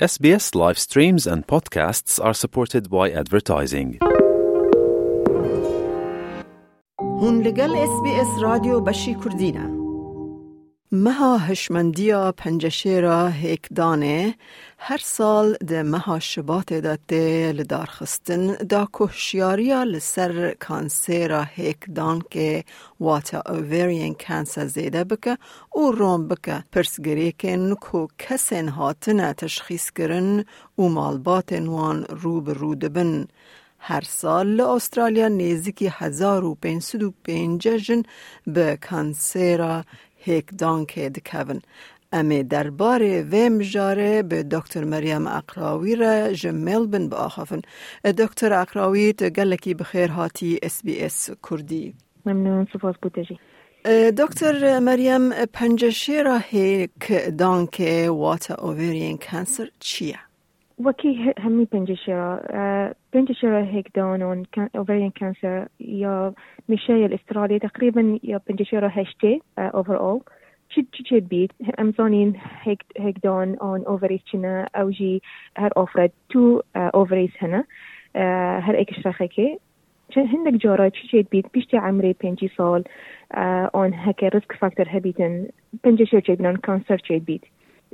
SBS live streams and podcasts are supported by advertising. هون لگل اس بی اس رادیو بشی کردینه مها هشمندیا پنجشیرا هیک دانه هر سال ده مها شبات داته لدار خستن دا کهشیاریا لسر کانسیرا هیک دان که واتا اوورین کانسر زیده بکه او روم بکه پرسگری که نکو کسین هاتنه تشخیص کرن و مالبات وان رو به رو دبن. هر سال استرالیا نزدیکی هزار و پینسد و پینجا به کانسیرا هیک دانکه دکون امی درباره و مجاره به دکتر مریم اقراوی را جمل بن با آخفن دکتر اقراوی تگلکی بخیر هاتی اس بی اس کردی. ممنون سپاس بودجی. دکتر مریم پنجشی را هیک دانکه وات اوورین کانسر چیه؟ وکی همی پنجشیرا پنجشیرا هيك دون اون اوفرين كانسر يا مشاية الأسترالية تقريبا يا پنجشیرا هشتي اوفر اول شد شد بيت امزونين هيك هيك دون اون اوفريز چنا أو جي هر اوفرد تو اوفريز هنا هر إيك شرخيكي هندك جورا شد بيت بيشتي عمري بنجي سال اون هكا ريسك فاكتور هبيتن. پنجشير شد بيت كانسر شد بيت.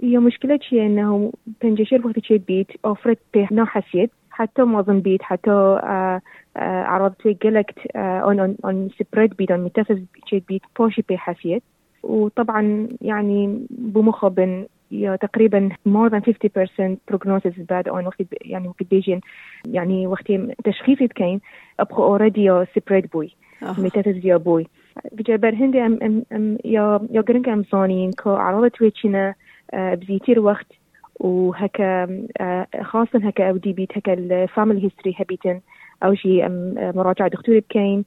هي مشكلة شيء إنه بنجشير وقت شيء بيت اوفرت به نوع حسيت حتى معظم بيت حتى آه آه عرضت قلقت اون اون اون سبريد بيت اون متفز شيء بيت بوشي به حسيت. وطبعا يعني بمخبن يا تقريبا more than 50% prognosis بعد on وقت يعني وقت بيجين يعني وقت تشخيصي كاين ابقى اوريدي سبريد بوي ميتافيز يا بوي. بجبر هندي ام ام ام يا يا جرنك أم صانين كو عرضت ويتشنا بزيتير وقت وهكا خاصة هكا أو دي بيت هكا الفاميلي هيستوري هبيتن أو شي مراجعة دكتور بكين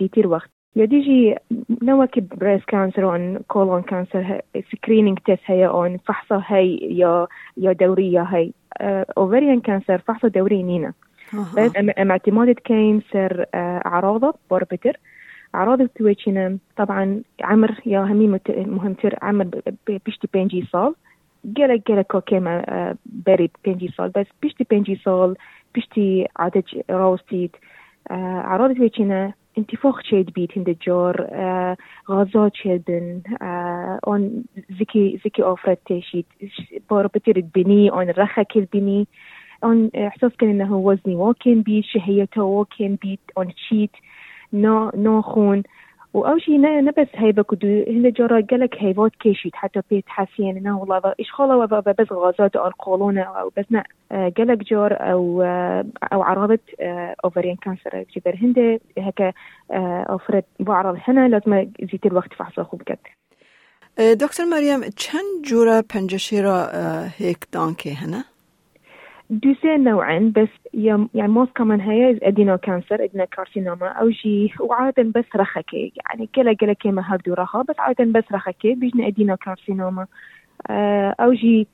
زيتير وقت. يديجي نوك بريس كانسر اون كولون كانسر سكرينينج تيست هي اون فحصة هي يا يا دورية هي. اوفريان كانسر فحصة دوري نينا. بس أم اعتمادت كين سر أعراضه بوربتر أعراض تويتشنا طبعا عمر يا همي مهم تر عمر بيشتي بينجي صال. جلك جلك كوكيما بري بينجي صال. بس بيشتي بينجي صال بيشتي عدد روستيت أعراض تويتشنا انتفاخ شيد بيت هند الجور غازات شيدن اون زكي زكي اوفرت تيشيت بور بتر البني اون الرخا كل بني. اون إحساس كان إنه وزني واكن بيت شهيته واكن بيت اون تشيت نو نو خون واول شيء نبس هيبة كدو هنا جرى قالك هيبات كيشيت حتى بيت حاسين انه والله إيش خلا بس غازات أو القولونة أو بس قالك جور أو أو عرضت اوفرين كانسر جبر هند هكا اوفرت بعرض هنا لازم زيت الوقت فحص اخو بجد دكتور مريم چند جورا پنجشيرا هيك دانكي هنا؟ دوسين نوعا بس يعني موست كمان هي ادينو كانسر ادينو كارسينوما أو جي وعادة بس رخكي يعني كلا كلا كيما هردو رخا بس عادة بس رخكي بيجنا ادينو كارسينوما أو جي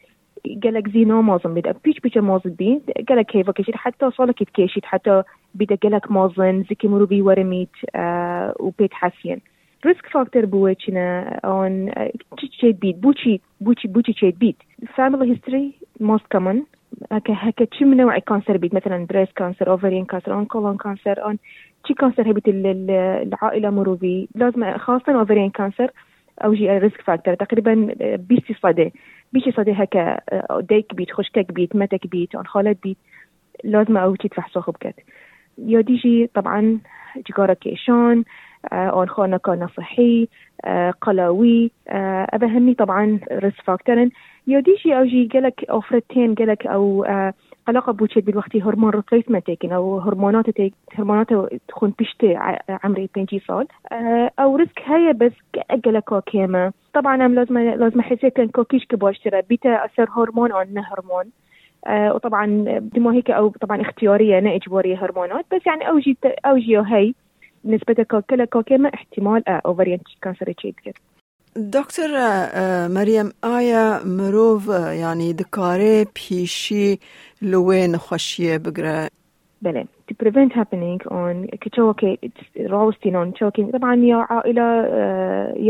قالك زينو مازن بدا بيش بيش مازن بين قالك كيف كيشيت حتى صالك كيشيت حتى بدا قالك مازن زكي مروبي ورميت آه وبيت حسين ريسك فاكتور بوچنا اون تشيت بيت بوشي بوشي بوشي تشيت بيت family history most common هكا شي من نوع كانسر بيت مثلا بريست كانسر اوفرين كانسر اون كولون كانسر اون شي كانسر هبيت العائلة مروا بي. لازم خاصة اوفرين كانسر أو جي ريسك فاكتور تقريبا بيستي صدى. بيشي صدى هكا ديك بيت خشكك بيت متك بيت اون خالد بيت. لازم أو تي تفحصوه بكت. يا ديجي طبعا جيكارا كيشون اون خانة كان صحي قلاوي أبا همي طبعا ريسك فاكتورن يوديشي أو جي قالك أو فرتين قالك أو علاقة بوشيت بالوقت هرمون ريبليسمنت تيكن أو هرمونات تيك هرمونات تكون بشتي عمري بنجي صال أو ريسك هيا بس قالك كيما طبعا لازم لازم حسيت كان كوكيش كباشترا بيتا أثر هرمون أو هرمون. آه وطبعا دمو هيك أو طبعا اختيارية أنا إجبارية هرمونات. بس يعني اوجي اوجي هي نسبة كلا كوكيما احتمال اوفريان كانسر كده دكتور مريم آیا مروف يعني دكاري بيشي لوين خوشيه بقرا بله. To prevent happening on كتشوكي روستين on choking. طبعا يا عائلة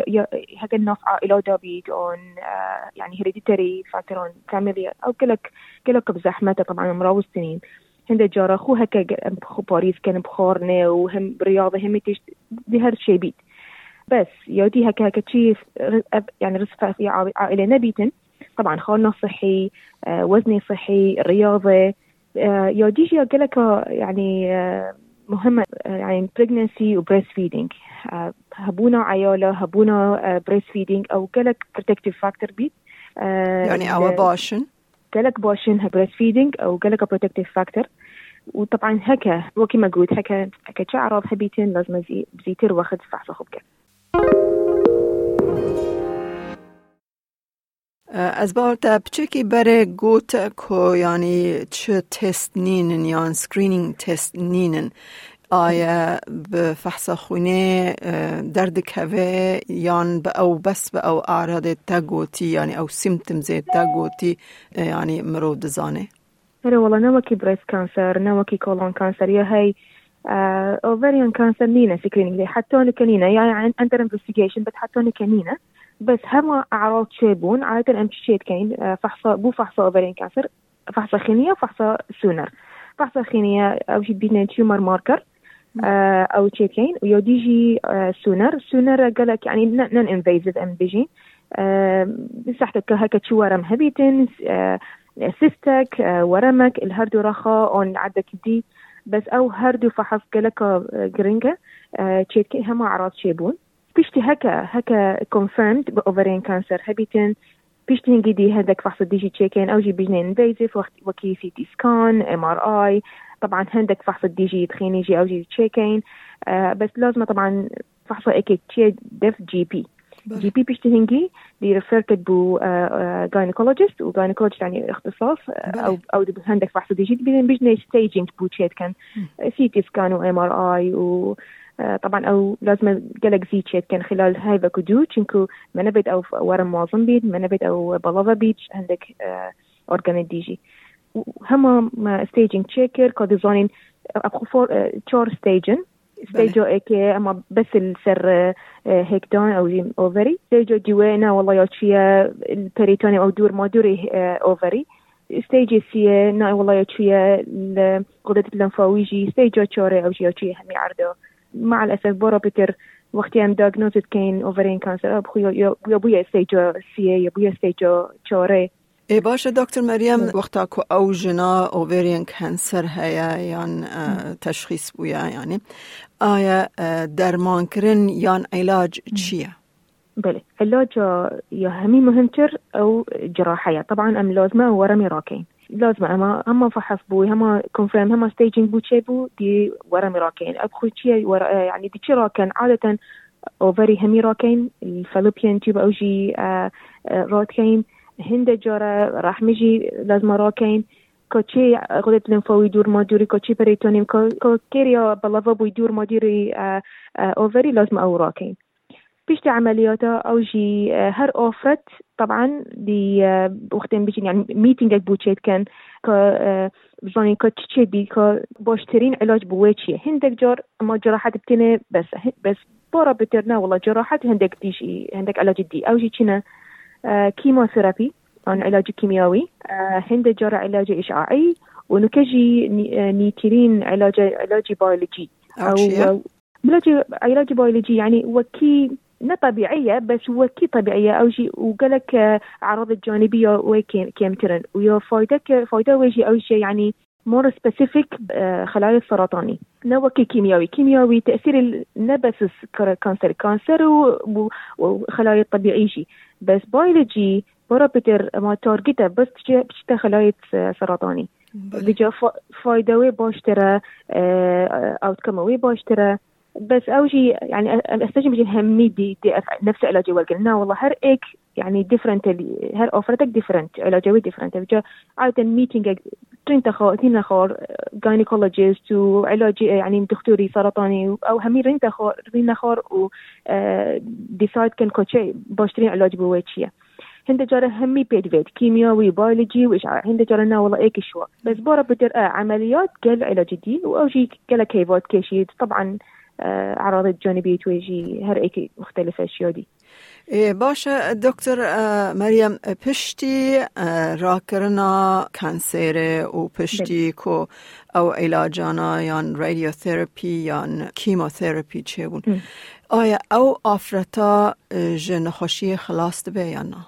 يا هذا الناس عائلة دابيد on يعني hereditary factor on family أو كلك كلك بزحمته طبعا مروستين هند جارة خو هكا خو باريس كان بخورنا وهم رياضة هم تيش دي هر شي بيت بس يودي هكا هكا شي يعني رصفة في عائلة نبيتن طبعا خالنا صحي وزني صحي رياضة يوديجي لك يعني مهمة يعني pregnancy و breastfeeding. هبونا عيالة هبونا breastfeeding. أو قالك protective factor بيت يعني أو باشن. قالك باشن breastfeeding أو قالك protective factor. وطبعا هكا وكي ما قلت هكا هكا تعرض هبيتين لازم بزيتر واخد فحص خبكة از تا بچکی بره گوت کو یعنی چه تست نینن یا سکرینینگ تست نینن. آیا به فحص خونه درد کوه یان به أو بس به أو اعراض تگوتی یعنی أو سیمتمز تگوتی یعنی مرو دزانه. هلا والله نوكي بريست كانسر نوكي كولون كانسر يا هي اوفريان كانسر نينا سكرينينج حتى كنينة يعني اندر انفستيجيشن بس حتى كنينة بس هم اعراض شيبون عادة ام شيت كاين فحص بو فحص اوفرين كانسر فحص خينية وفحص سونر؟ فحص خينية أو شي بينا تيومر ماركر أو شي كاين ويوديجي سونر سونر قالك يعني نون انفيزيف ام بيجي بصحتك هكا تشي ورم هبيتن سيستك ورمك الهردو رخا اون عدك دي. بس أو هردو فحص قالك جرينجا تشيكي هم اعراض شيبون بيشتي هكا هكا confirmed بأوفرين كانسر هبيتن بيشتي هنجدي هندك فحص الدي جي تشيكين أو جي بيجنين انفيزيف وكي سي تي سكان ام ار اي طبعا هندك فحص الدي جي تخيني جي أو جي تشيكين آه بس لازم طبعا فحص أكيد تشي دف جي بي. جي بي بيشتي هنجي دي ريفيرتد بو جاينيكولوجيست وجاينيكولوجيست يعني اختصاص أو أو هندك فحص دي جي بيجني ستيجنج بو تشيت كان. سي تي سكان وام ار اي و طبعا أو لازم قلق زيتشيت كان خلال هاي كدو چنكو ما نبيت أو ورم معظم بيد ما نبيت أو بلافا بيتش عندك اورجان ديجي هما ما ستيجنج تشيكر كوديزونين ابخو فور تشور ستيجن ستيجو ايكي أما بس السر هيك دون أو اوفري ستيجو جوينا والله يوتشيا البريتوني أو دور ما دوري اوفري ستيجي سي نا والله يوتشيا غدة اللمفاويجي ستيجو تشوري أو جيوتشيا همي عردو مع الأسف برا بتر وقتی هم داغنوزت کین اوورین کانسر اب خو یا بویا استیجو سی یا بویا استیجو چاره ای باشه دکتر مریم. وقتا کو أو جنا اوورین کانسر هیا یان تشخیص بویا یعنی آیا درمان کرن یان علاج چیه؟ بله. علاج یا همین مهمتر أو جراحیه. طبعا ام لازمه ورمی راکین. لازم اما اما فحص بوي هما كونفيرم هما ستيجنج بو بو؟ دي ورا مراكين ابخو تشي ورا يعني دي راكن عادة اوفري همي راكين الفالوبيان تيوب اوجي آه آه راكين هند جارة راح مجي لازم راكين كوتشي غدة لنفاوي دور ما دوري كوتشي بريتونيم كو كيريا بلافا بو يدور ما دوري آه آه اوفري لازم أو راكين بيشتي عملياته أو جي هر اوفرت طبعا دي وقتين بيجي يعني ميتينج بوتشيت كان ك بزاني كتشي بي ك باشترين علاج بويتشي هندك جار ما جراحات بتنا بس بس بورا بترنا والله جراحات هندك ديشي هندك علاج دي أو جي كنا كيموثيرابي عن علاج كيميائي هندك جار علاج إشعاعي ونكجي نيترين علاج علاج بيولوجي. أو علاج علاج بيولوجي يعني وكي نا طبيعية بس هو كي طبيعية. أو شيء وقالك أعراض الجانبية وكيم ويا فايدك فايدة ويجي أو شيء يعني مور سبيسيفيك خلايا السرطاني. نوكي كيميائي. كيميائي تأثير نبس كانسر كانسر وخلايا الطبيعي شيء بس بيولوجي بارابيتر متارجته بس بشتا خلايا سرطاني بله. بجا فایده وی باشتره اوتکم وی باشتره. بس أول شيء يعني استجم جي همي دي, دي نفس علاجي قلنا. والله هر ايك يعني ديفرنت هر اوفرتك ديفرنت علاجي ديفرنت بجا عادة ميتينج ترين تخور تين تخور جاينيكولوجيست وعلاجي يعني دكتوري سرطاني أو همي رين تخور رين تخور و ديسايد كان كوتشي باشترين علاج بويتشيا هند جارة همي بيد فيد كيميائي بيولوجي وإشعاع هند جارة نا والله إيك شو بس بورا بدر آه عمليات قال علاج دي. وأوجي قال كيفات كيشيد طبعا أعراض الجانبية تويجي هر إيك مختلفة أشياء دي إيه باشا دكتور آه مريم پشتی آه راکرنا کانسر و پشتی کو أو علاجانا یا رادیوثراپی یا کیموثراپی چه بون. آیا أو آفرتا جنخوشی خلاص به یا نه؟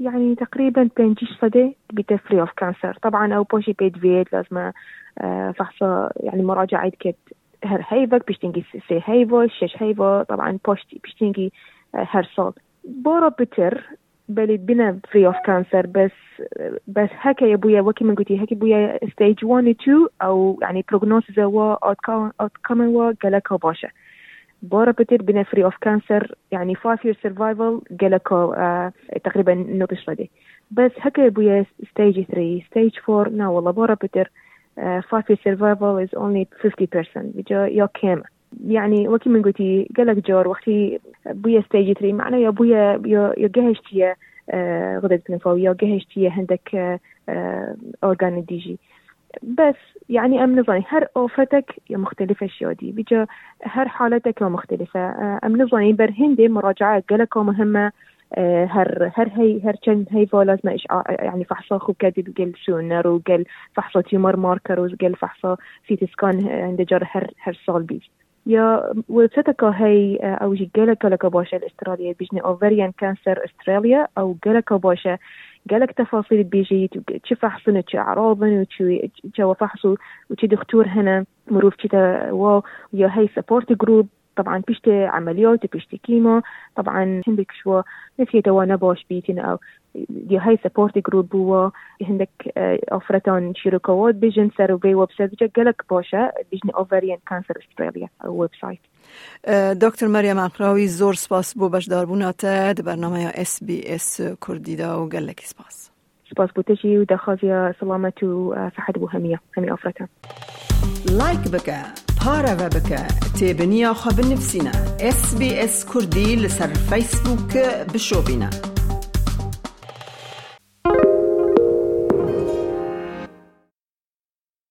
يعني تقريبا بنجيش صدى بتفري اوف كانسر طبعا أو بوشي بيت فيت لازم فحصة يعني مراجعة كت هر هيفك بيشتنجي سي هيفو شش هيفو طبعا بوشتي بيشتنجي هر صوت بورا بتر بلي بنا فري اوف كانسر بس بس هكا يا بويا وكي من قلتي هكا بويا ستيج 1 و 2 أو يعني بروجنوسيس و اوت كومن و قالك باشا بورا بتر بنا فري اوف كانسر يعني 5 year survival قالك آه تقريبا نوبش ردي بس هكا يا بويا ستيج 3 ستيج 4 نا والله بورا بتر 5 year survival is only 50% بجا يا كامل. يعني وكي من قلتي قالك جور وقتي بويا ستيج 3 معناه يا بويا يا جهشتي غدد بنفوية جهشتي عندك أورجان دي جي بس يعني أم نظني هر أوفتك يا مختلفة أشياء دي بيجا هر حالتك مختلفة. أم نظني برهندي مراجعة قالك مهمة. هر هر هي هر كان هي فو لازم إشعاع يعني فحصة خو كادي قال سونر وقال فحصة تيومر ماركر وقال فحصة سيتي سكان عند جر هر هر سال بيجي يا وبستك هي أو جي جالك لك باشا الاستراليا بيجني اوفريان كانسر استراليا أو جالك باشا جالك تفاصيل بيجي تشي فحصن تشي اعراضن وتشي تشي فحصو وتشي دكتور هنا مروف تشي و يا هي سبورت جروب طبعا بيشتي عمليات بيشتي كيمو. طبعا عندك شو نفي توا نبوش بيتين أو دي هاي سبورت جروب هو عندك اوفرتون شركات بيجن سر بي ويب سايت جالك باشا بيجني اوفريان كانسر استراليا ويب سايت دکتر مریم اقراوی زور سپاس بو بشدار بوناته ده برنامه اس بی اس کردی دا و گلک سپاس سپاس بو تجي ودخازيا سلامة وصحة بو همية همي أفرتها لايك بك پارە بکە تێبنییا خە بنفسینە SسBS کوردی لەسەر فیسبوک بشۆبینە.